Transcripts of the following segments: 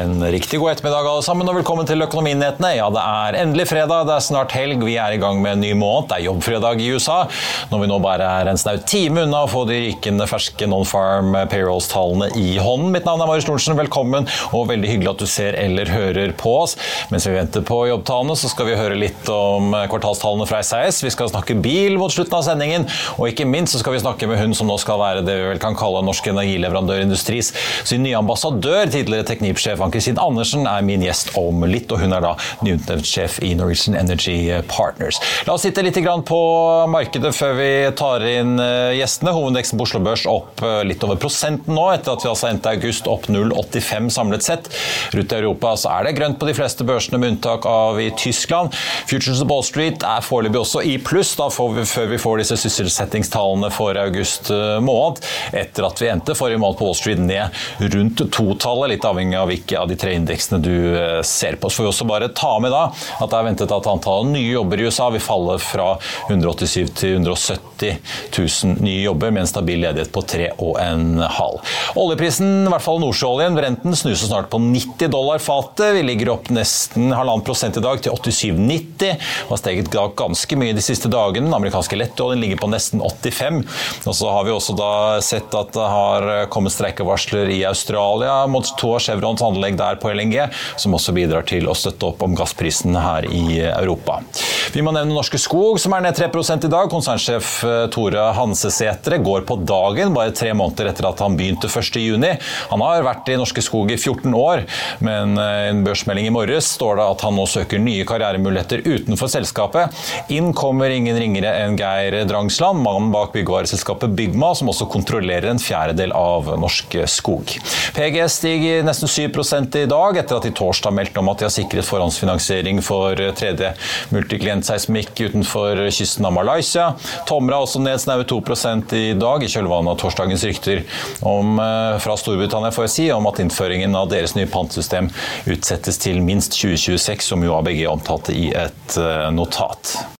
En riktig god ettermiddag alle sammen, og velkommen til Økonominyhetene. Ja, det er endelig fredag, det er snart helg, vi er i gang med en ny måned. Det er jobbfredag i USA, når vi nå bare er en snau time unna å få de rykende ferske non-farm payrolls-tallene i hånden. Mitt navn er Marius Lorentzen, velkommen, og veldig hyggelig at du ser eller hører på oss. Mens vi venter på jobbtallene, så skal vi høre litt om kvartalstallene fra SAS. Vi skal snakke bil mot slutten av sendingen, og ikke minst så skal vi snakke med hun som nå skal være det vi vel kan kalle Norsk Energileverandørindustris sin nye ambassadør, tidligere tekniksjef Ann-Kristin Andersen er min gjest om litt, og hun er da nyutnevnt sjef i Norwegian Energy Partners. La oss sitte litt på markedet før vi tar inn eh, gjestene. Hovedveksten på Oslo Børs opp eh, litt over prosenten nå, etter at vi altså endte august opp 0,85 samlet sett. Rundt i Europa så er det grønt på de fleste børsene, med unntak av i Tyskland. Futures of Wall Street er foreløpig også i pluss, da vi, før vi får disse sysselsettingstallene for august eh, måned, etter at vi endte forrige måned på Wall Street ned rundt totallet, litt avhengig av hvilke av de tre indeksene du eh, ser på. Så får vi også bare ta med da at det er ventet at antallet nye jobber i USA vil falle fra 187 til 170 000 nye jobber, med en stabil ledighet på 3,5. Oljeprisen, i hvert fall nordsjøoljen, Brenten, snuser snart på 90 dollar fatet. Vi ligger opp nesten halvannen prosent i dag til 87,90. Har steget ganske mye de siste dagene. Den amerikanske lettoljen ligger på nesten 85. Og så har vi også da sett at det har kommet streikevarsler i Australia mot to av Chevrons anlegg der på LNG, som også bidrar til å støtte opp om gassprisen her i Europa. Vi må nevne Norske Skog, som er ned 3 i dag. Konsernsjef eh, Tore Hansesætre går på dagen, bare tre måneder etter at han begynte 1.6. Han har vært i Norske Skog i 14 år, men i eh, en børsmelding i morges står det at han nå søker nye karrieremuligheter utenfor selskapet. Inn kommer ingen ringere enn Geir Drangsland, mannen bak byggevareselskapet Bygma, som også kontrollerer en fjerdedel av Norske Skog. PGS stiger nesten 7 i dag, etter at de torsdag meldte om at de har sikret forhåndsfinansiering for tredje multiklientseismikk utenfor kysten av Malaysia. Tomra også ned snaue 2 i dag, i kjølvannet av torsdagens rykter om, eh, fra Storbritannia får jeg si, om at innføringen av deres nye pantsystem utsettes til minst 2026, som jo ABG omtalte i et eh, notat.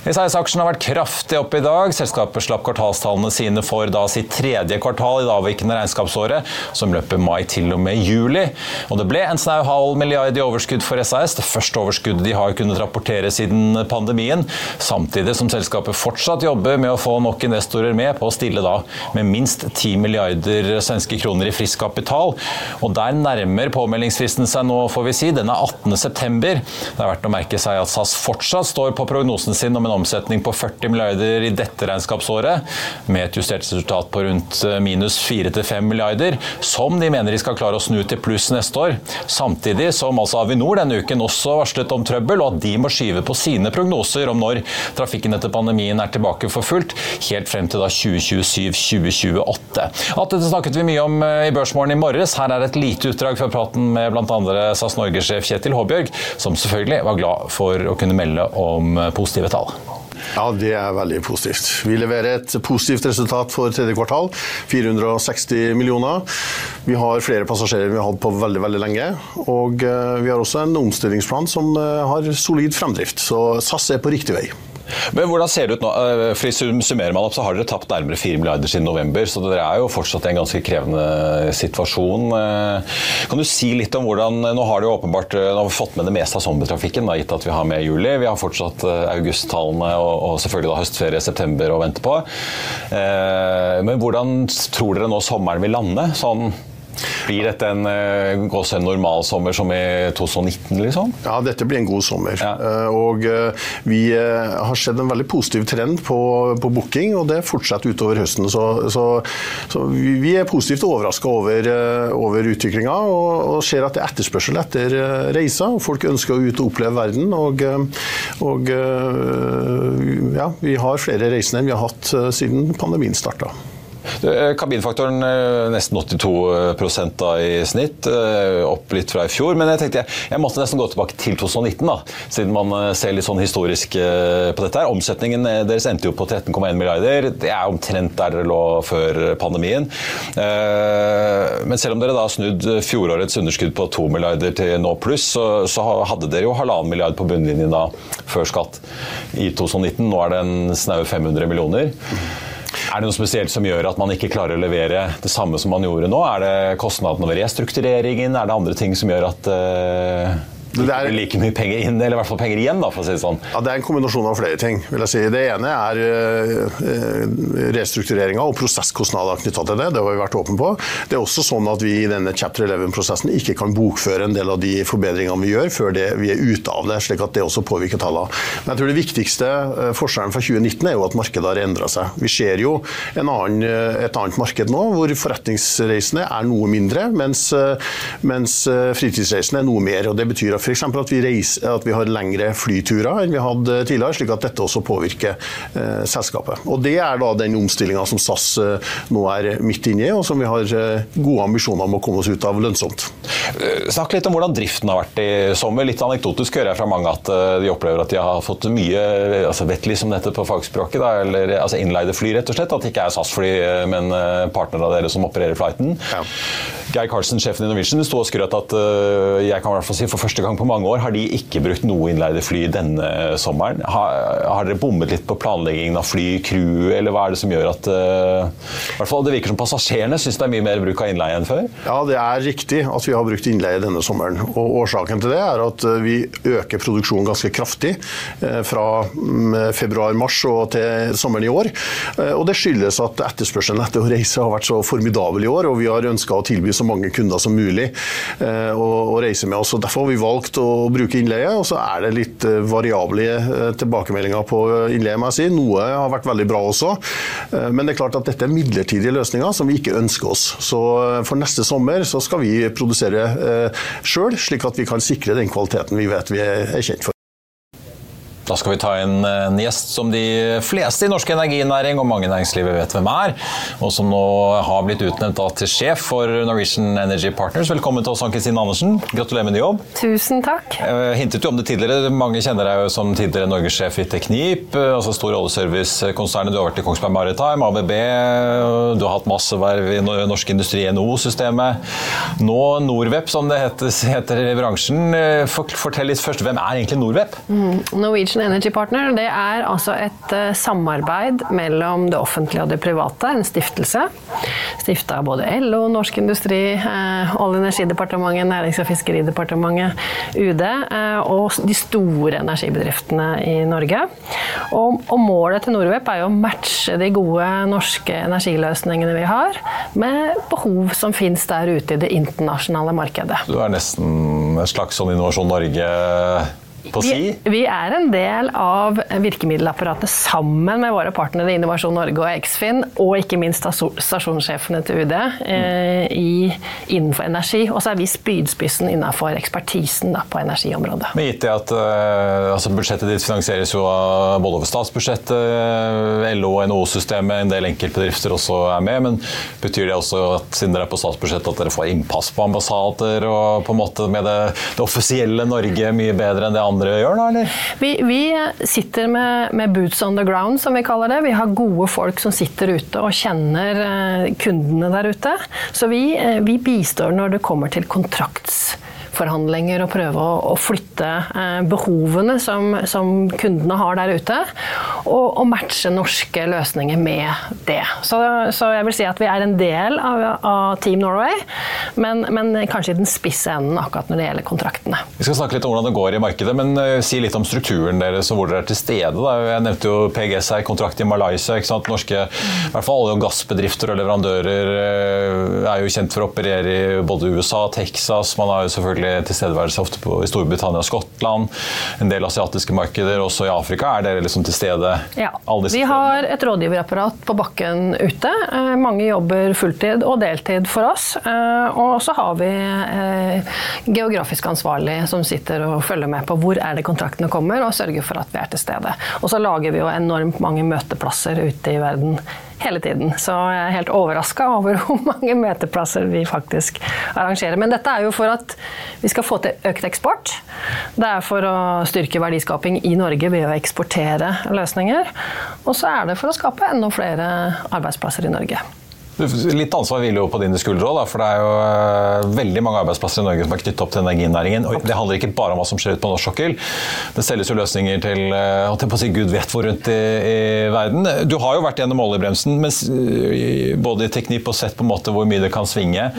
SAS-aksjen har vært kraftig opp i dag. Selskapet slapp kvartalstallene sine for da sitt tredje kvartal i det avvikende regnskapsåret, som løper mai til og med juli. Og det ble en snau halv milliard i overskudd for SAS, det første overskuddet de har kunnet rapportere siden pandemien. Samtidig som selskapet fortsatt jobber med å få nok investorer med på å stille da med minst 10 milliarder svenske kroner i frisk kapital. Og der nærmer påmeldingsfristen seg nå, får vi si. Den er 18.9. Det er verdt å merke seg at SAS fortsatt står på prognosen sin om en en omsetning på 40 milliarder i dette regnskapsåret, med et justert resultat på rundt eh, minus 4-5 milliarder, som de mener de skal klare å snu til pluss neste år. Samtidig som altså Avinor denne uken også varslet om trøbbel, og at de må skyve på sine prognoser om når trafikken etter pandemien er tilbake for fullt, helt frem til da 2027-2028. Alt dette snakket vi mye om eh, i Børsmorgen i morges. Her er et lite utdrag fra praten med bl.a. SAS Norge-sjef Kjetil Håbjørg, som selvfølgelig var glad for å kunne melde om positive tall. Ja, det er veldig positivt. Vi leverer et positivt resultat for tredje kvartal. 460 millioner. Vi har flere passasjerer vi har hatt på veldig veldig lenge. Og eh, vi har også en omstillingsplan som eh, har solid fremdrift. Så SAS er på riktig vei. Men hvordan ser det ut nå? Fordi for Summerer man opp, så har dere tapt nærmere 4 milliarder siden november, så dere er jo fortsatt i en ganske krevende situasjon. Eh, kan du si litt om hvordan Nå har dere åpenbart har fått med det meste av sommertrafikken, da, gitt at vi har med juli. Vi har fortsatt eh, augusttallene og, og selvfølgelig da høstferie september å vente på. Men hvordan tror dere nå sommeren vil lande? sånn blir dette en, uh, normal sommer som i 2019, liksom? Ja, dette blir en god sommer. Ja. Uh, og uh, vi har sett en veldig positiv trend på, på booking, og det fortsetter utover høsten. Så, så, så vi er positivt overraska over, over utviklinga og, og, ser at det er etterspørsel etter reiser. og Folk ønsker å ut og oppleve verden. Og, og ja, vi har flere reisende enn vi har hatt siden pandemien starta. Eh, kabinfaktoren eh, nesten 82 da i snitt, eh, opp litt fra i fjor. Men jeg tenkte jeg, jeg måtte nesten gå tilbake til 2019, da, siden man ser litt sånn historisk på dette. her. Omsetningen deres endte jo på 13,1 milliarder. Det er omtrent der dere lå før pandemien. Men selv om dere da har snudd fjorårets underskudd på 2 milliarder til nå pluss, så, så hadde dere jo halvannen milliard på bunnlinjen da før skatt i 2019. Nå er det en snaue 500 millioner. Er det noe spesielt som gjør at man ikke klarer å levere det samme som man gjorde nå? Er det kostnadene ved restruktureringen? Er det andre ting som gjør at uh det er like mye penger inn, eller i hvert fall penger igjen, da, for å si det sånn. Ja, Det er en kombinasjon av flere ting. vil jeg si. Det ene er uh, restruktureringa og prosesskostnader knytta til det. Det har vi vært åpne på. Det er også sånn at vi i denne chapter 11-prosessen ikke kan bokføre en del av de forbedringene vi gjør, før det, vi er ute av det, slik at det også påvirker tallene. Men jeg tror det viktigste uh, forskjellen fra 2019 er jo at markedet har endra seg. Vi ser jo annen, et annet marked nå, hvor forretningsreisende er noe mindre, mens, mens fritidsreisende er noe mer. og det betyr at F.eks. At, vi reiser, at vi har lengre flyturer enn vi hadde tidligere, slik at dette også påvirker eh, selskapet. Og Det er da den omstillinga som SAS eh, nå er midt inne i, og som vi har eh, gode ambisjoner om å komme oss ut av lønnsomt. Eh, snakk litt om hvordan driften har vært i sommer. Litt anekdotisk hører jeg fra mange at eh, de opplever at de har fått mye altså vettlig, som dette på fagspråket, da, eller altså innleide fly, rett og slett. At det ikke er SAS-fly, men partner av dere som opererer flighten. Ja. Geir Karlsen, sjefen i Norwegian, sto og skrøt at jeg kan i hvert fall si for første gang på mange år har de ikke brukt noe innleide fly denne sommeren. Har, har dere bommet litt på planleggingen av fly, crew, eller hva er det som gjør at uh, hvert fall Det virker som passasjerene syns det er mye mer bruk av innleie enn før? Ja, det er riktig at vi har brukt innleie denne sommeren. Og Årsaken til det er at eh, vi øker produksjonen ganske kraftig uh, fra um, februar-mars og til sommeren i år. Og Det skyldes at etterspørselen etter å reise har vært så formidabel i år, og vi har ønska å tilby så mange kunder som mulig å reise med oss. og Derfor har vi valgt å bruke innleie. Og så er det litt eh, variable eh, tilbakemeldinger på innleie, må jeg si. Noe har vært veldig bra også. Eh, men det er klart at dette er midlertidige løsninger som vi ikke ønsker oss. Så for neste sommer så skal vi produsere sjøl, slik at vi kan sikre den kvaliteten vi vet vi er kjent for. Da skal vi ta inn en gjest som de fleste i norsk energinæring og mange i næringslivet vet hvem er, og som nå har blitt utnevnt til sjef for Norwegian Energy Partners. Velkommen til oss, Ann-Kristin Andersen. Gratulerer med ny jobb. Tusen takk. Jeg hintet jo om det tidligere. Mange kjenner deg jo som tidligere norgessjef i Teknip, altså stor oljeservicekonsernet. Du har vært i Kongsberg Maritime, ABB, du har hatt masse verv i Norsk Industri NO-systemet. Nå Norweb, som det heter, heter i bransjen. Fortell litt først, hvem er egentlig Norweb? Mm, Norwegian Norwegian Energy Partner det er altså et uh, samarbeid mellom det offentlige og det private. En stiftelse. Stifta av både LO, Norsk Industri, uh, Olje- og energidepartementet, Nærings- og fiskeridepartementet, UD uh, og de store energibedriftene i Norge. Og, og målet til Norweb er jo å matche de gode norske energiløsningene vi har, med behov som finnes der ute i det internasjonale markedet. Du er nesten et slags sånn Innovasjon Norge på si? Vi, vi, er en del av virkemiddelapparatet sammen med våre partnere Innovasjon Norge og Eksfin, og ikke minst stasjonssjefene til UD eh, i, innenfor energi. Og så er vi spydspissen innenfor ekspertisen da, på energiområdet. Men gitt det at eh, altså budsjettet ditt finansieres jo både over statsbudsjettet, eh, LO og NHO-systemet, en del enkeltbedrifter også er med, men betyr det også at siden dere er på statsbudsjettet at dere får innpass på ambassader og på en måte med det, det offisielle Norge mye bedre enn det andre gjør, da, eller? Vi, vi sitter med, med, boots on the ground, som vi kaller det. Vi har gode folk som sitter ute og kjenner eh, kundene der ute. Så vi, eh, vi bistår når det kommer til kontrakts forhandlinger og prøve å, å flytte eh, behovene som, som, kundene har der ute, og, og, matche norske løsninger med det. Så, så, jeg vil si at vi er en del av, av Team Norway, men, men, kanskje i den spisse enden akkurat når det gjelder kontraktene. Vi skal snakke litt om hvordan det går i markedet, men uh, si litt om strukturen deres og hvor dere er til stede. Da. Jeg nevnte jo PGS her, kontrakt i Malaysia. ikke sant? Norske i hvert fall olje- og gassbedrifter og leverandører uh, er jo kjent for å operere i både USA, Texas. Man har jo selvfølgelig tilstedeværelse ofte på, i Storbritannia og Skottland. En del asiatiske markeder, også i Afrika. Er dere liksom til stede? Ja. Vi har et rådgiverapparat på bakken ute. Eh, mange jobber fulltid og deltid for oss. Eh, og så har vi eh, geografisk ansvarlig som sitter og følger med på hvor er det kontraktene kommer, og sørger for at vi er til stede. Og så lager vi jo enormt mange møteplasser ute i verden hele tiden. Så jeg er helt overraska over hvor mange møteplasser vi faktisk arrangerer. Men dette er jo for at vi skal få til økt eksport. Det er for å styrke verdiskaping i Norge ved å eksportere løsninger. Og så er det for å skape enda flere arbeidsplasser i Norge. Litt ansvar hviler jo på dine skuldre òg, for det er jo eh, veldig mange arbeidsplasser i Norge som er knyttet opp til energinæringen. Og det handler ikke bare om hva som skjer ute på norsk sokkel. Det selges jo løsninger til eh, at si, gud vet hvor rundt i, i, verden. Du har jo vært gjennom oljebremsen, men, både i teknikk og sett på en måte hvor mye det kan svinge.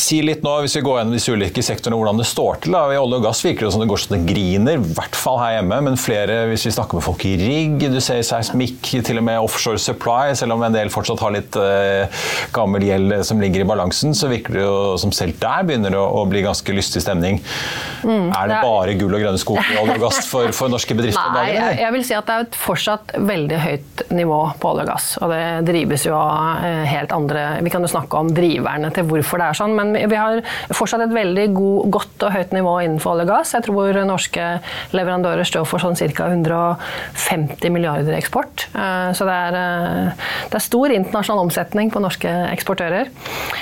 Si litt nå, hvis vi går gjennom disse ulike sektorene, hvordan det står til. Da. I olje og gass virker det som det går så det griner, i hvert fall her hjemme. Men flere, hvis vi snakker med folk i rigg, du ser seismikk, til og med offshore supply, selv om en del fortsatt har litt uh, gammel gjeld som ligger i balansen, så virker det jo som selv der begynner det å, bli ganske lystig stemning. Mm, er det bare gull og grønne skoger og olje og gass for, for, norske bedrifter? Nei, jeg, jeg vil si at det er et fortsatt veldig høyt nivå på olje og gass. Og det drives jo av eh, helt andre Vi kan jo snakke om driverne til hvorfor det er sånn, men vi har fortsatt et veldig god, godt og høyt nivå innenfor olje og gass. Jeg tror norske leverandører står for sånn ca. 150 milliarder i eksport. Eh, så det er, eh, det er stor internasjonal omsetning omsetning på norske eksportører.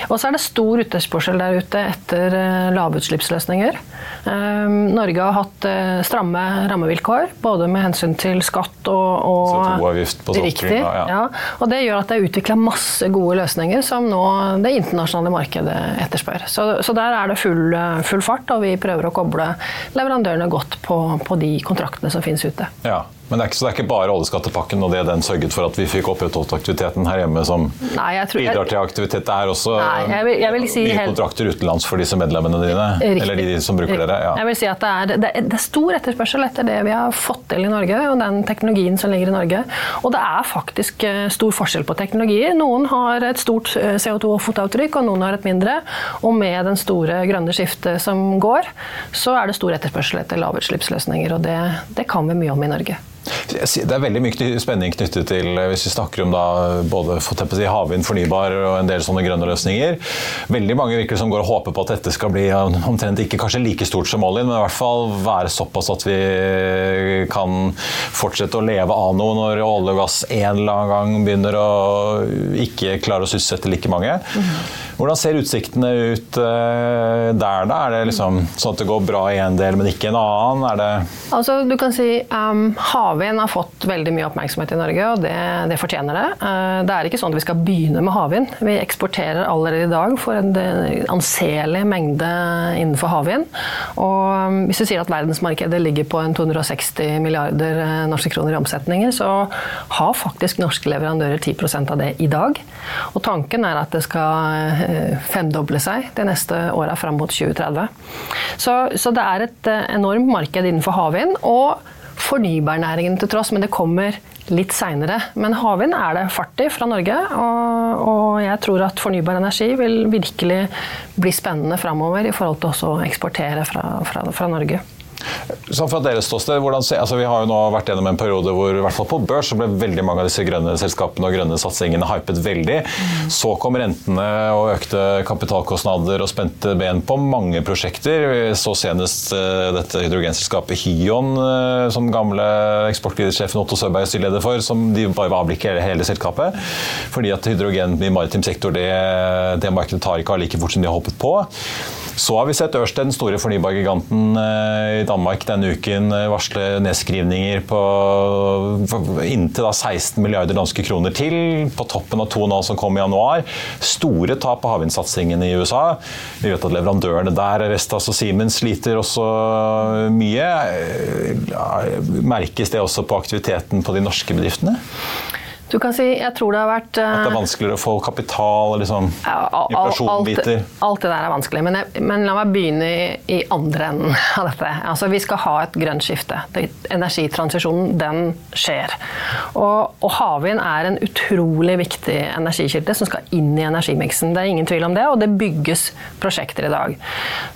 Og så er det stor etterspørsel der ute etter eh, lavutslippsløsninger. Eh, Norge har hatt eh, stramme rammevilkår, både med hensyn til skatt og, og CO2-avgift på Riktig. Ja, ja. Og det gjør at det er utvikla masse gode løsninger som nå det internasjonale markedet etterspør. Så, så der er det full, full, fart, og vi prøver å koble leverandørene godt på, på de kontraktene som finnes ute. Ja. Men det er, ikke, det er ikke bare oljeskattepakken og det den sørget for at vi fikk opprettholdt aktiviteten her hjemme som nei, tror, bidrar til aktivitet. Det er også nei, jeg vil, jeg vil si mye helt, kontrakter utenlands for disse medlemmene dine? Riktig, eller de som bruker dere? Ja. Jeg vil si at det er, det, er, det er, stor etterspørsel etter det vi har fått til i Norge, og den teknologien som ligger i Norge. Og det er faktisk eh, stor forskjell på teknologier. Noen har et stort eh, CO2-fotavtrykk, og noen har et mindre. Og med den store grønne skiftet som går, så er det stor etterspørsel etter lavutslippsløsninger. Og det, det kan vi mye om i Norge. Det er veldig mye spenning knyttet til eh, hvis vi snakker om da, både havvind, fornybar og en del sånne grønne løsninger. Veldig mange virker som går og håper på at dette skal bli omtrent ikke kanskje like stort som oljen, men i hvert fall være såpass at vi kan fortsette å leve av noe når olje og gass en eller annen gang begynner å ikke klare å sysselsette like mange. Hvordan ser utsiktene ut eh, der, da? Er det liksom sånn at det går bra i en del, men ikke en annen? Altså, du kan si um, Havvind har fått veldig mye oppmerksomhet i Norge, og det, det, fortjener det. Uh, det er ikke sånn at vi skal begynne med havvind. Vi eksporterer allerede i dag for en anselig mengde innenfor havvind. Og um, hvis du sier at verdensmarkedet ligger på en 260 milliarder norske kroner i omsetninger, så har faktisk norske leverandører 10% av det i dag. Og tanken er at det skal Eh, femdoble seg de neste åra fram mot 2030. Så, så, det er et eh, enormt marked innenfor havvind. og fornybarnæringen til tross, men det kommer litt seinere. Men havvind er det fart i fra Norge, og, og, jeg tror at fornybar energi vil virkelig bli spennende framover i forhold til også å eksportere fra, fra, fra Norge. Så fra deres ståsted, altså Vi har jo nå vært gjennom en periode hvor i hvert fall på børs så ble veldig mange av disse grønne selskapene og grønne satsingene hypet veldig. Så kom rentene og økte kapitalkostnader og spente ben på mange prosjekter. Vi så senest uh, dette hydrogenselskapet Hyon, uh, som gamle eksportglidesjefen Otto Søberg er styreleder for, som de bare var avblikket hele, hele selskapet. Fordi at hydrogen i maritim sektor, det, det markedet tar ikke av like fort som de har håpet på. Så har vi sett Ørsted, den store fornybargiganten uh, i Danmark, denne uken varsle nedskrivninger på inntil 16 milliarder danske kroner til, på toppen av 2,5 som kom i januar. Store tap på havvindsatsingen i USA. Vi vet at leverandørene der, Restas og Siemens, sliter også mye. Merkes det også på aktiviteten på de norske bedriftene? Du kan si, jeg tror det har vært At det er eh, vanskeligere å få kapital, liksom, ja, al, Alt, alt, det der er vanskelig. Men, jeg, men la meg begynne i, i, andre enden av dette. Altså, vi skal ha et grønt skifte. energitransisjonen, den skjer. Og, og havvind er en utrolig viktig energikilde som skal inn i energimiksen. Det er ingen tvil om det, og det bygges prosjekter i dag.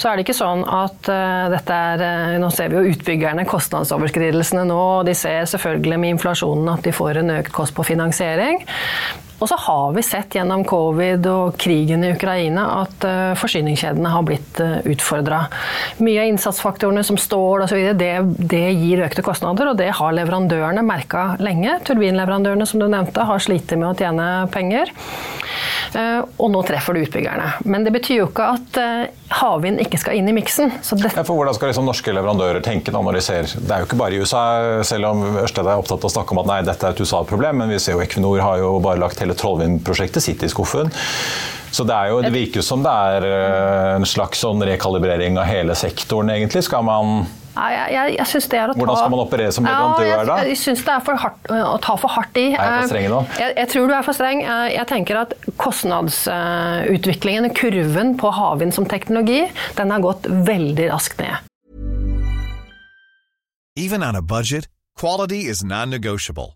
Så er det ikke sånn at uh, dette er uh, Nå ser vi jo utbyggerne, kostnadsoverskridelsene nå, og de ser selvfølgelig med inflasjonen at de får en økt kost på finansiering finansiering. Og så har vi sett gjennom covid og krigen i Ukraina at uh, forsyningskjedene har blitt eh, utfordra. Mye av innsatsfaktorene som stål osv. Det, det gir økte kostnader, og det har leverandørene merka lenge. Turbinleverandørene som du nevnte har slitt med å tjene penger. Uh, og nå treffer det utbyggerne. Men det betyr jo ikke at havvind ikke skal inn i miksen. Ja, for hvordan skal liksom norske leverandører tenke når de ser Det er jo ikke bare i USA, selv om Ørsted er opptatt av å snakke om at nei, dette er et USA-problem, men vi ser jo Equinor har jo bare lagt hele hele Trollvind-prosjektet sitter i skuffen. Så det, jo, det virker jo som det er eh, en slags sånn rekalibrering av hele sektoren, egentlig. Skal man jeg, jeg, jeg synes det er å ta... Hvordan skal man operere som leverandør, ja, da? Jeg, jeg syns det er for hardt, å ta for hardt i. Er jeg for streng nå? Jeg, jeg, tror du er for streng. Jeg tenker at kostnadsutviklingen, kurven på havvind som teknologi, den har gått veldig raskt ned. Even on a budget, quality is non-negotiable.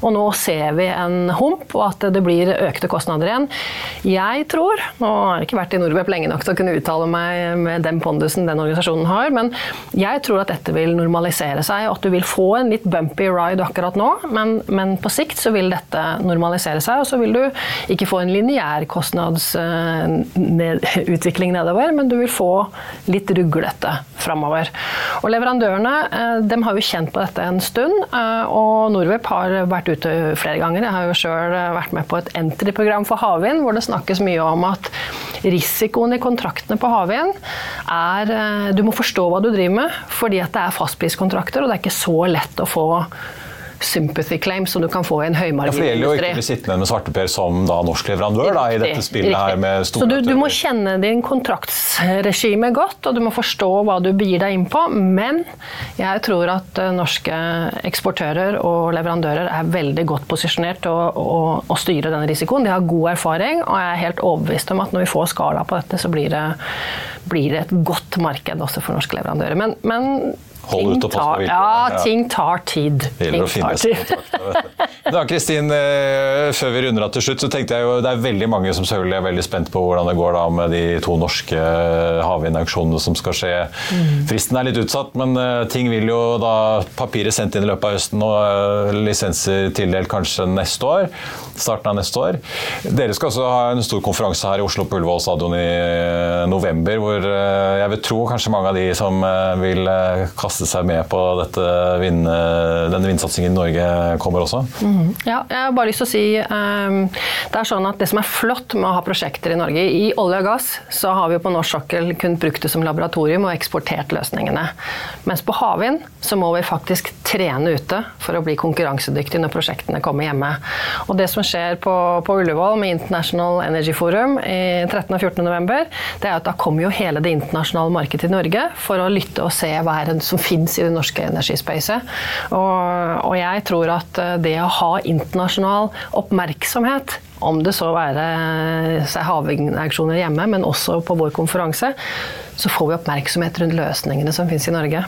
Og nå ser vi en hump, og at det blir økte kostnader igjen. Jeg tror, nå har jeg ikke vært i Norbep lenge nok til å kunne uttale meg med den pondusen den organisasjonen har, men jeg tror at dette vil normalisere seg, og at du vil få en litt bumpy ride akkurat nå, men, men på sikt så vil dette normalisere seg, og så vil du ikke få en lineær kostnadsutvikling nedover, men du vil få litt ruglete framover. Og leverandørene eh, de har jo kjent på dette en stund, eh, og Norweb har vært ute flere ganger. Jeg har jo sjøl eh, vært med på et entry-program for havvind, hvor det snakkes mye om at risikoen i kontraktene på havvind er eh, Du må forstå hva du driver med, fordi at det er fastpriskontrakter, og det er ikke så lett å få sympathy claim som du kan få i en Ja, for Det gjelder jo ikke å bli sittende med svarteper som da norsk leverandør da, i dette spillet her med Så du, du må kjenne din kontraktsregime godt, og du må forstå hva du begir deg inn på. Men jeg tror at eh, norske eksportører og leverandører er veldig godt posisjonert til å, å, å styre denne risikoen. De har god erfaring, og jeg er helt overbevist om at når vi får skala på dette, så blir det, blir det et godt marked også for norske leverandører. Men, men Hold ut og pass på vilkårene, ja, ting tar tid. Det gjelder å finne tar disse Da, Kristin, eh, før vi runder av til slutt, så tenkte jeg jo det er veldig mange som selvfølgelig er veldig spent på hvordan det går da med de to norske eh, havvindauksjonene som skal skje. Fristen er litt utsatt, men eh, ting vil jo da Papiret sendt inn i løpet av høsten og lisenser tildelt kanskje neste år. Starten av neste år. Dere skal også ha en stor konferanse her i Oslo på Ullevål stadion i november, hvor jeg vil tro kanskje mange av de som vil kaste seg med på dette vind, denne vindsatsingen i Norge, kommer også. Ja, jeg har bare lyst til å si um, Det er sånn at det som er flott med å ha prosjekter i Norge I olje og gass så har vi jo på norsk sokkel kun brukt det som laboratorium og eksportert løsningene. Mens på havvind så må vi faktisk trene ute for å bli konkurransedyktige når prosjektene kommer hjemme. Og det som skjer på, på Ullevål med International Energy Forum i 13. og 14. november, det er at da kommer jo hele det internasjonale markedet til Norge for å lytte og se hva er det som fins i det norske energispacet. Og, og jeg tror at eh, det å ha internasjonal oppmerksomhet om det så være seg havvindauksjoner hjemme, men også på vår konferanse, så får vi oppmerksomhet rundt løsningene som finnes i Norge.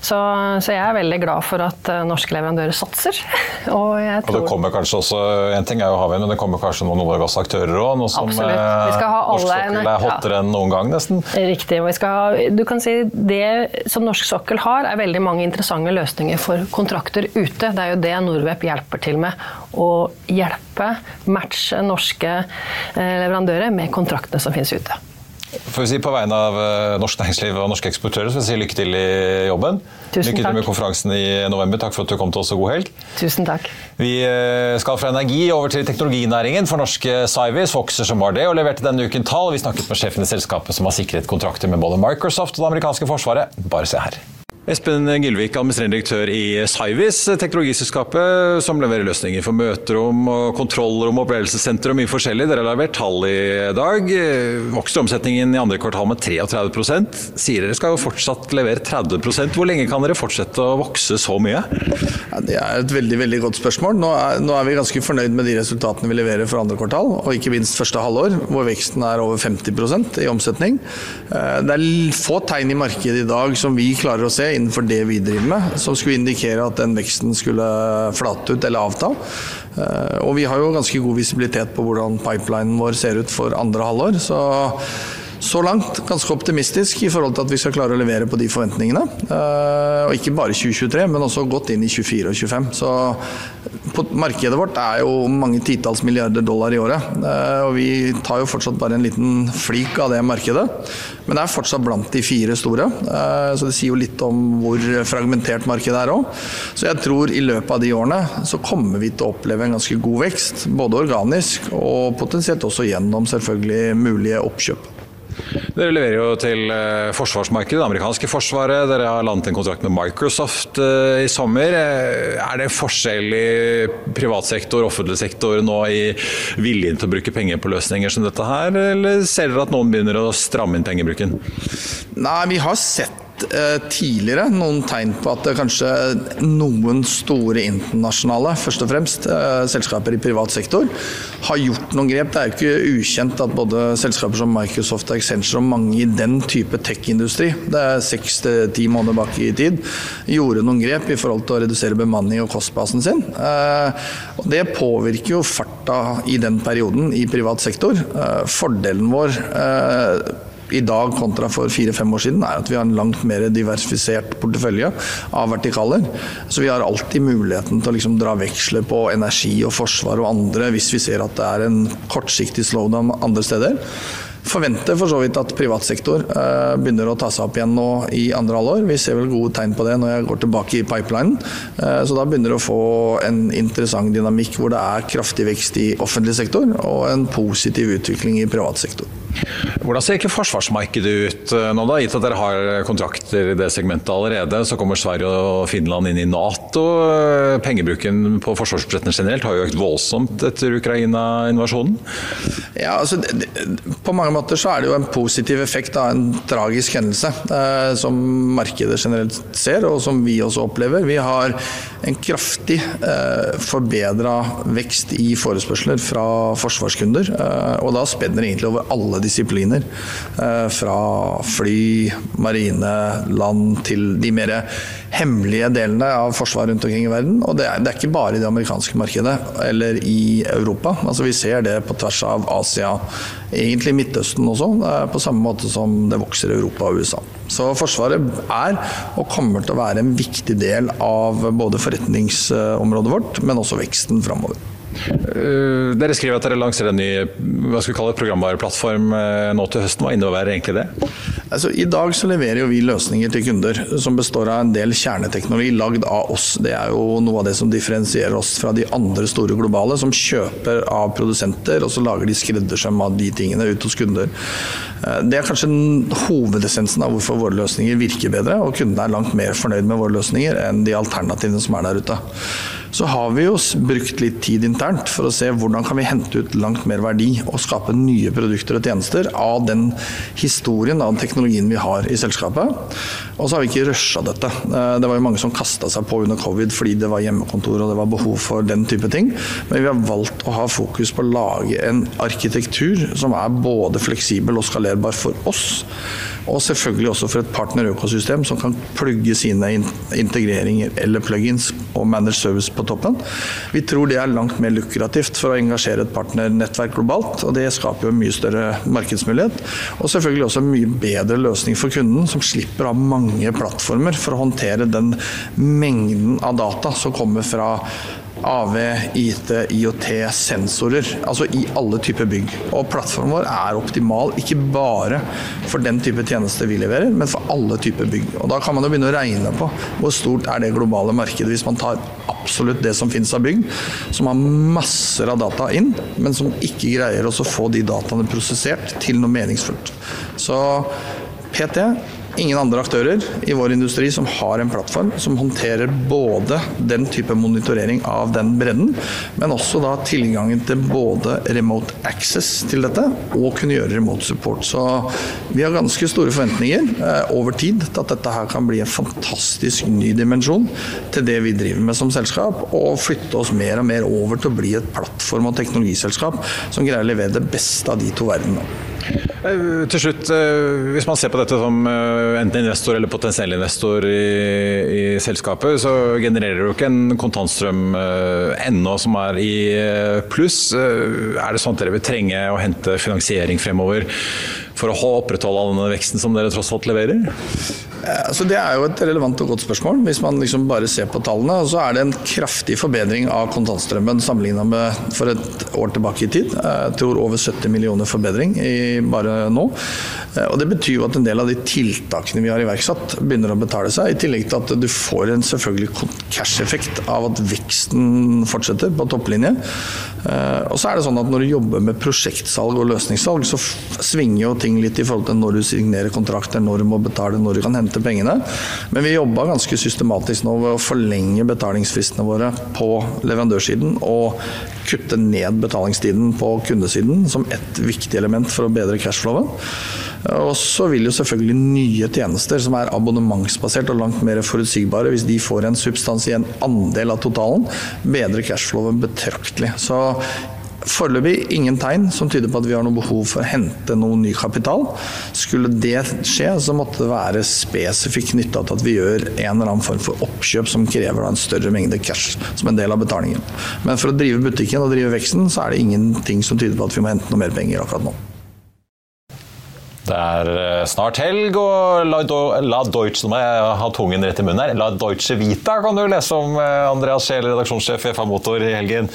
Så, så jeg er veldig glad for at eh, norske leverandører satser. Og Og det kommer kanskje også, En ting er jo havvind, men det kommer kanskje noen olje- og gassaktører òg. Noe som Absolutt. Vi skal ha eh, norsk sokkel er hottere enn noen gang, nesten. Riktig. vi skal ha, du kan si Det som norsk sokkel har, er veldig mange interessante løsninger for kontrakter ute. Det er jo det Norwep hjelper til med. Å hjelpe, matche norske eh, leverandører med kontraktene som finnes ute. Får vi si På vegne av eh, norsk næringsliv og norske eksportører så vil jeg si lykke til i jobben. Tusen lykke til med konferansen i november. Takk for at du kom til oss, og god helg. Tusen takk. Vi eh, skal fra energi over til teknologinæringen, for norske Cyvis vokser som var det, og leverte denne uken tall. Vi snakket med sjefen i selskapet som har sikret kontrakter med både Microsoft og det amerikanske forsvaret. Bare se her. Espen Gilvik, administrerende direktør i Cyvis, teknologiselskapet som leverer løsninger for møterom, og kontrollrom, opplevelsessenter og mye forskjellig. Dere har levert tall i dag. Vokste omsetningen i andre kvartal med 33% Sier dere skal jo fortsatt levere 30% Hvor lenge kan dere fortsette å vokse så mye? Ja, det er et veldig veldig godt spørsmål. Nå er, nå er vi ganske fornøyd med de resultatene vi leverer for andre kvartal, og ikke minst første halvår, hvor veksten er over 50% i omsetning. Eh, Det er få tegn i markedet i dag som vi klarer å se innenfor det vi driver med, som skulle indikere at den veksten skulle flate ut eller avta. Eh, Og vi har jo ganske god visibilitet på hvordan pipelinen vår ser ut for andre halvår. så så langt ganske optimistisk i forhold til at vi skal klare å levere på de forventningene. Eh, og ikke bare 2023, men også godt inn i 24 og 25. Så markedet vårt er jo mange titalls milliarder dollar i året. Eh, og vi tar jo fortsatt bare en liten flik av det markedet. Men det er fortsatt blant de fire store. Eh, så det sier jo litt om hvor fragmentert markedet er òg. Så jeg tror i løpet av de årene så kommer vi til å oppleve en ganske god vekst. Både organisk og potensielt også gjennom selvfølgelig mulige oppkjøp. Dere leverer jo til eh, forsvarsmarkedet, det amerikanske forsvaret. Dere har landet en kontrakt med Microsoft eh, i sommer. Eh, Er det forskjell i privat sektor og offentlig sektor nå i viljen til å bruke penger på løsninger som dette her, eller ser dere at noen begynner å stramme inn pengebruken? Nei, vi har sett eh, tidligere noen tegn på at det kanskje noen store internasjonale, først og fremst eh, selskaper i privat sektor, har gjort noen grep. Det er jo ikke ukjent at både selskaper som Microsoft og Accenture og mange i den type tech-industri, det er seks til ti måneder bak i tid, gjorde noen grep i forhold til å redusere bemanning og kostbasen sin. Eh, det påvirker jo farta i den perioden i privat sektor. Fordelen vår i dag kontra for fire-fem år siden, er at vi har en langt mer diversifisert portefølje av vertikaler. Så vi har alltid muligheten til å liksom dra veksler på energi og forsvar og andre hvis vi ser at det er en kortsiktig slowdown andre steder. Forventer for så vidt at privat sektor eh, begynner å ta seg opp igjen nå i andre halvår. Vi ser vel gode tegn på det når jeg går tilbake i pipelinen. Eh, så da begynner det å få en interessant dynamikk hvor det er kraftig vekst i offentlig sektor og en positiv utvikling i privat sektor. Hvordan ser ikke forsvarsmarkedet ut eh, nå, da? Gitt at dere har kontrakter i det segmentet allerede, så kommer Sverige og Finland inn i Nato. Eh, pengebruken på forsvarsbudsjettene generelt har jo økt voldsomt etter Ukraina-invasjonen? Ja, altså, På mange måter så er det jo en positiv effekt av en tragisk hendelse, eh, som markedet generelt ser, og som vi også opplever. Vi har en kraftig eh, forbedra vekst i forespørsler fra forsvarskunder, eh, og da spenner det egentlig over alle disipliner. Eh, fra fly, marine, land til de mer hemmelige delene av forsvar rundt omkring i verden. Og det er, det er ikke bare i det amerikanske markedet eller i Europa. Altså Vi ser det på tvers av Asia, egentlig Midtøsten også, på samme måte som det vokser i Europa og USA. Så Forsvaret er og kommer til å være en viktig del av både forretningsområdet vårt, men også veksten framover. Uh, dere skriver at dere lanserer en ny hva skal vi kalle programvareplattform uh, nå til høsten. Hva innebærer egentlig det? Altså, I dag så leverer jo vi løsninger til kunder som består av en del kjerneteknologi lagd av oss. Det er jo noe av det som differensierer oss fra de andre store globale som kjøper av produsenter, og så lager de skreddersøm av de tingene ut hos kunder. Uh, det er kanskje hovedessensen av hvorfor våre løsninger virker bedre, og kundene er langt mer fornøyd med våre løsninger enn de alternativene som er der ute. Så har vi jo brukt litt tid internt for å se hvordan kan vi hente ut langt mer verdi og skape nye produkter og tjenester av den historien, av den teknologien vi har i selskapet. Og så har vi ikke rusha dette. Eh, det var jo mange som kasta seg på under covid fordi det var hjemmekontor og det var behov for den type ting. Men vi har valgt å ha fokus på å lage en arkitektur som er både fleksibel og skalerbar for oss. Og selvfølgelig også for et partnerøkosystem som kan plugge sine integreringer eller plugins og managed service på toppen. Vi tror det er langt mer lukrativt for å engasjere et partnernettverk globalt. og Det skaper jo mye større markedsmulighet. Og selvfølgelig også en mye bedre løsning for kunden, som slipper å ha mange plattformer for å håndtere den mengden av data som kommer fra AV, IT, IOT, sensorer. Altså i alle typer bygg. Og plattformen vår er optimal, ikke bare for den type tjenester vi leverer, men for alle typer bygg. Og Da kan man jo begynne å regne på hvor stort er det globale markedet hvis man tar absolutt det som finnes av bygg, som har masser av data inn, men som ikke greier å få de dataene prosessert til noe meningsfullt. Så PT ingen andre aktører i vår industri som har en plattform som håndterer både den type monitorering av den bredden, men også da tilgangen til både remote access til dette og kunne gjøre remote support. Så vi har ganske store forventninger eh, over tid til at dette her kan bli en fantastisk ny dimensjon til det vi driver med som selskap, og flytte oss mer og mer over til å bli et plattform- og teknologiselskap som greier å levere det beste av de to verdenene. Eh, til slutt, eh, hvis man ser på dette som eh, enten investor eller potensiell investor i, i selskapet, så genererer det ikke en kontantstrøm ennå som er i pluss. Er det sånn at dere vil trenge å hente finansiering fremover for å opprettholde all denne veksten som dere tross alt leverer? Så det er jo et relevant og godt spørsmål, hvis man liksom bare ser på tallene. Så er det en kraftig forbedring av kontantstrømmen sammenligna med for et år tilbake i tid. Jeg tror over 70 millioner forbedring bare nå. Og Det betyr jo at en del av de tiltakene vi har iverksatt, begynner å betale seg. I tillegg til at du får en selvfølgelig cash-effekt av at veksten fortsetter på topplinje. Og så er det sånn at Når du jobber med prosjektsalg og løsningssalg, så svinger jo ting litt i forhold til når du signerer kontrakter, når du må betale, når du kan hente pengene. Men vi jobba ganske systematisk nå ved å forlenge betalingsfristene våre på leverandørsiden og kutte ned betalingstiden på kundesiden som et viktig element for å bedre cashflowen. Og så vil jo selvfølgelig nye tjenester som er abonnementsbasert og langt mer forutsigbare, hvis de får en substansiell andel av totalen, bedre cashflowen betraktelig. Så Foreløpig ingen tegn som tyder på at vi har noe behov for å hente noe ny kapital. Skulle det skje, så måtte det være spesifikt knytta til at vi gjør en eller annen form for oppkjøp som krever en større mengde cash som en del av betalingen. Men for å drive butikken og drive veksten, så er det ingenting som tyder på at vi må hente noe mer penger akkurat nå. Det er eh, snart helg, og La, La Deutsche må jeg ha tungen rett i munnen her. La Deutsche Vita kan du lese om, eh, Andreas Scheel, redaksjonssjef i FA Motor i helgen.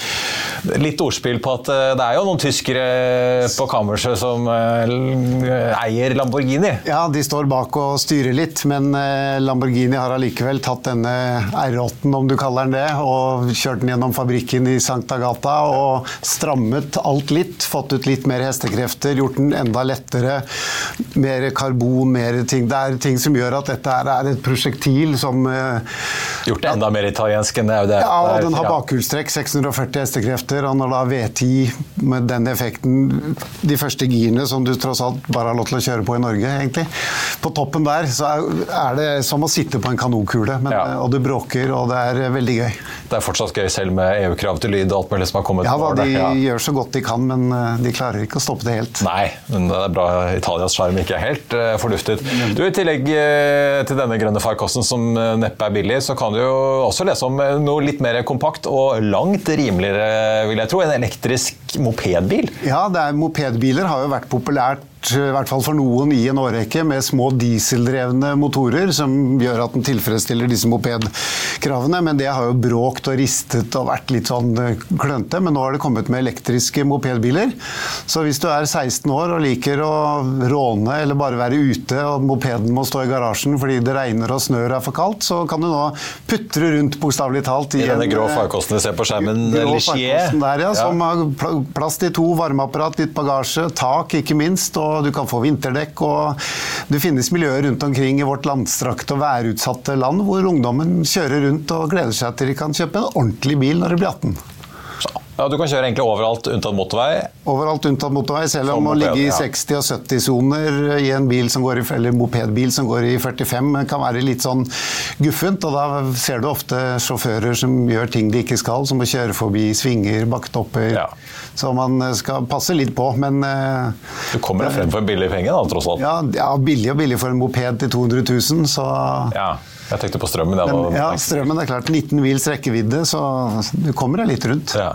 Litt ordspill på at eh, det er jo noen tyskere på kammerset som eier Lamborghini. Ja, de står bak og styrer litt, men Lamborghini har allikevel tatt denne R8-en, om du kaller den det, og kjørt den gjennom fabrikken i Sankta Gata og strammet alt litt. Fått ut litt mer hestekrefter, gjort den enda lettere mer karbon, mer ting. Det er ting som gjør at dette er et prosjektil som uh, Gjort det enda mer italiensk enn det er jo det. Ja, og den har bakhjulstrekk, 640 hestekrefter, og når da V10 med den effekten De første girene som du tross alt bare har lov til å kjøre på i Norge, egentlig. På toppen der så er det som å sitte på en kanonkule, men, ja. og du bråker, og det er veldig gøy. Det er fortsatt gøy selv med EU-krav til lyd og alt mulig som har kommet? Ja, da, de ja. gjør så godt de kan, men eh, de klarer ikke å stoppe det helt. Nei, men det er bra Italias sjarm ikke er helt uh, forduftet. Du, I tillegg uh, til denne grønne farkosten som uh, neppe er billig, så kan du jo også lese om noe litt mer kompakt og langt rimeligere, vil jeg tro, en elektrisk mopedbil. Ja, er, mopedbiler har jo vært populært i hvert fall for noen, i en årrekke med små dieseldrevne motorer som gjør at den tilfredsstiller disse mopedkravene. Men det har jo bråkt og ristet og vært litt sånn klønte, klønete. Men nå har det kommet med elektriske mopedbiler. Så hvis du er 16 år og liker å råne eller bare være ute, og mopeden må stå i garasjen fordi det regner og snør er for kaldt, så kan du nå putre rundt, bokstavelig talt. I, I denne grå farkosten du ser på skjermen, Lichier. Ja, ja. Som har plass til to varmeapparat, litt bagasje, tak ikke minst. og du kan få vinterdekk. og Det finnes miljøer rundt omkring i vårt landstrakte og værutsatte land hvor ungdommen kjører rundt og gleder seg til de kan kjøpe en ordentlig bil når de blir 18. Ja, Du kan kjøre egentlig overalt unntatt motorvei? Overalt unntatt motorvei, selv om å ligge i 60- og 70-soner i en bil som går i, eller mopedbil som går i 45 kan være litt sånn guffent. og Da ser du ofte sjåfører som gjør ting de ikke skal, som å kjøre forbi svinger, bakketopper. Ja. Så man skal passe litt på, men eh, Du kommer deg frem for en billig penge, da, tross alt? Ja, ja, billig og billig for en moped til 200 000, så ja. Jeg tenkte på strømmen. Men, ja, strømmen er klart 19 mils rekkevidde, så du kommer deg litt rundt. Ja.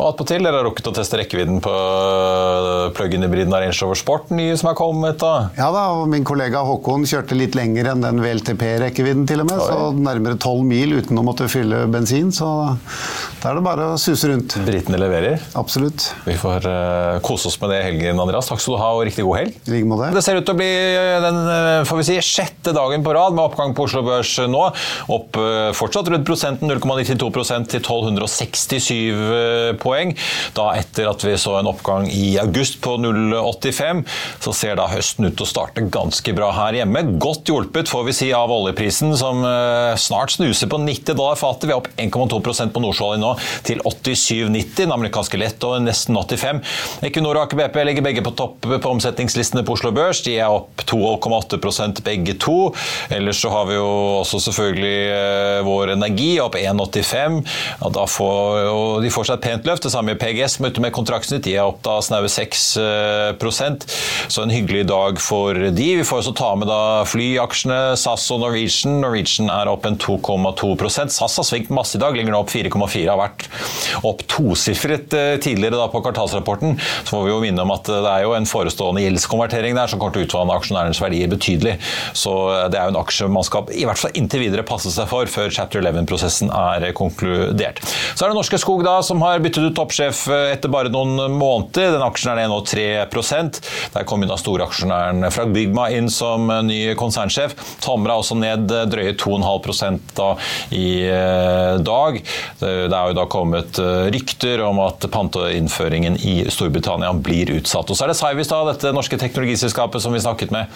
Og attpåtil, dere har rukket å teste rekkevidden på øh, plug-in-hybriden Range Rover Sport, nye som er kommet? da? Ja da, og min kollega Håkon kjørte litt lenger enn den VLTP-rekkevidden til og med. Oi. Så nærmere 12 mil uten å måtte fylle bensin. Så da er det bare å suse rundt. Britene leverer? Absolutt. Vi får uh, kose oss med det i helgen, Andreas. Takk skal du ha, og riktig god helg. I like måte. Det ser ut til å bli øh, den får vi si, sjette dagen på rad med oppgang på Oslo Børs nå. Opp uh, fortsatt rundt prosenten, 0,92% til 1267 poeng poeng. Da etter at vi så en oppgang i august på 0,85, så ser da høsten ut til å starte ganske bra her hjemme. Godt hjulpet, får vi si, av oljeprisen, som eh, snart snuser på 90 dollar fatet. Vi er opp 1,2% på Nordsjøolje nå, til 87,90. Den amerikanske lett og nesten 85. Equinor og Aker BP ligger begge på topp på omsetningslistene på Oslo Børs. De er opp 2,8% begge to. Ellers så har vi jo også selvfølgelig eh, Vår Energi opp 1,85. Ja, da får de får seg et pent løft. Det samme i PGS, som med kontraktsnytt. De er opp da snaue 6 så en hyggelig dag for de. Vi får også ta med da flyaksjene SAS og Norwegian. Norwegian er opp en 2,2 SAS har svingt masse i dag, ligger nå opp 4,4. Har vært opp tosifret eh, tidligere da på kvartalsrapporten. Så får vi jo minne om at det er jo en forestående gjeldskonvertering der som kommer til å utvanne aksjonærenes verdier betydelig. Så eh, det er jo en aksje man skal i hvert fall inntil videre passe seg for før chapter 11-prosessen er konkludert. Så er det Norske Skog da som har byttet ut toppsjef eh, etter bare noen måneder. Den aksjen er nå 3 Der kom da storaksjonæren fra Bygma inn som eh, ny konsernsjef. Tomra også ned eh, drøye 2,5 da i dag. Det er jo da kommet rykter om at panteinnføringen i Storbritannia blir utsatt. Og så er det Cyvis, da, dette norske teknologiselskapet som vi snakket med.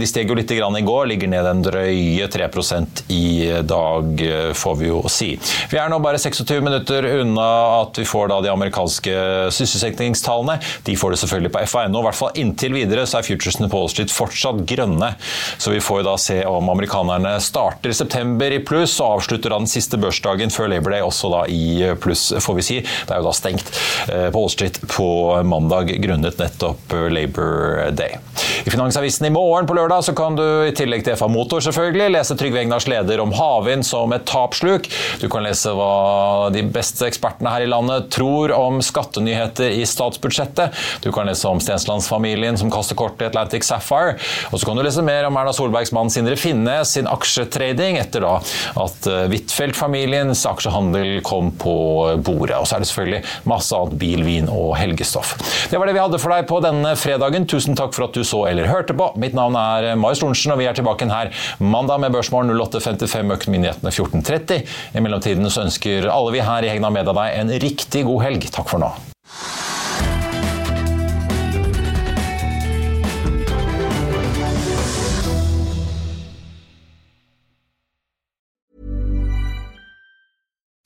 De steg jo litt i går, ligger ned en drøye 3% i dag, får vi jo si. Vi er nå bare 26 minutter unna at vi får da de amerikanske sysselsettingstallene. De får det selvfølgelig på FA.no. I hvert fall inntil videre så er futuresene på Wall Street fortsatt grønne. Så vi får da se om amerikanerne starter september i pluss og avslutter da den siste børsdagen før Labor Day også da i pluss, får vi si. Det er jo da stengt eh, på Wall Street på mandag grunnet nettopp Labor Day. I Finansavisen i morgen på lørdag så kan du i tillegg til FA Motor selvfølgelig lese Trygve Egnars leder om havvind som et tapsluk. Du kan lese hva de beste ekspertene her i landet tror om skattenyheter i statsbudsjettet. Du kan lese om Stenslandsfamilien som kaster kort i Atlantic Sapphire. Og så kan du lese mer om Erna Solbergs mann Sindre Finnes sin aksjetrading etter da at eh, Huitfeldt-familiens aksjehandel kom på bordet. Og så er det selvfølgelig masse annet bil, vin og helgestoff. Det var det vi hadde for deg på denne fredagen. Tusen takk for at du så eller hørte på. Mitt navn er Marius Lorentzen, og vi er tilbake her mandag med Børsmorgen 08.55, Økonominyhetene 14.30. I mellomtiden så ønsker alle vi her i Hegna Media deg en riktig god helg. Takk for nå.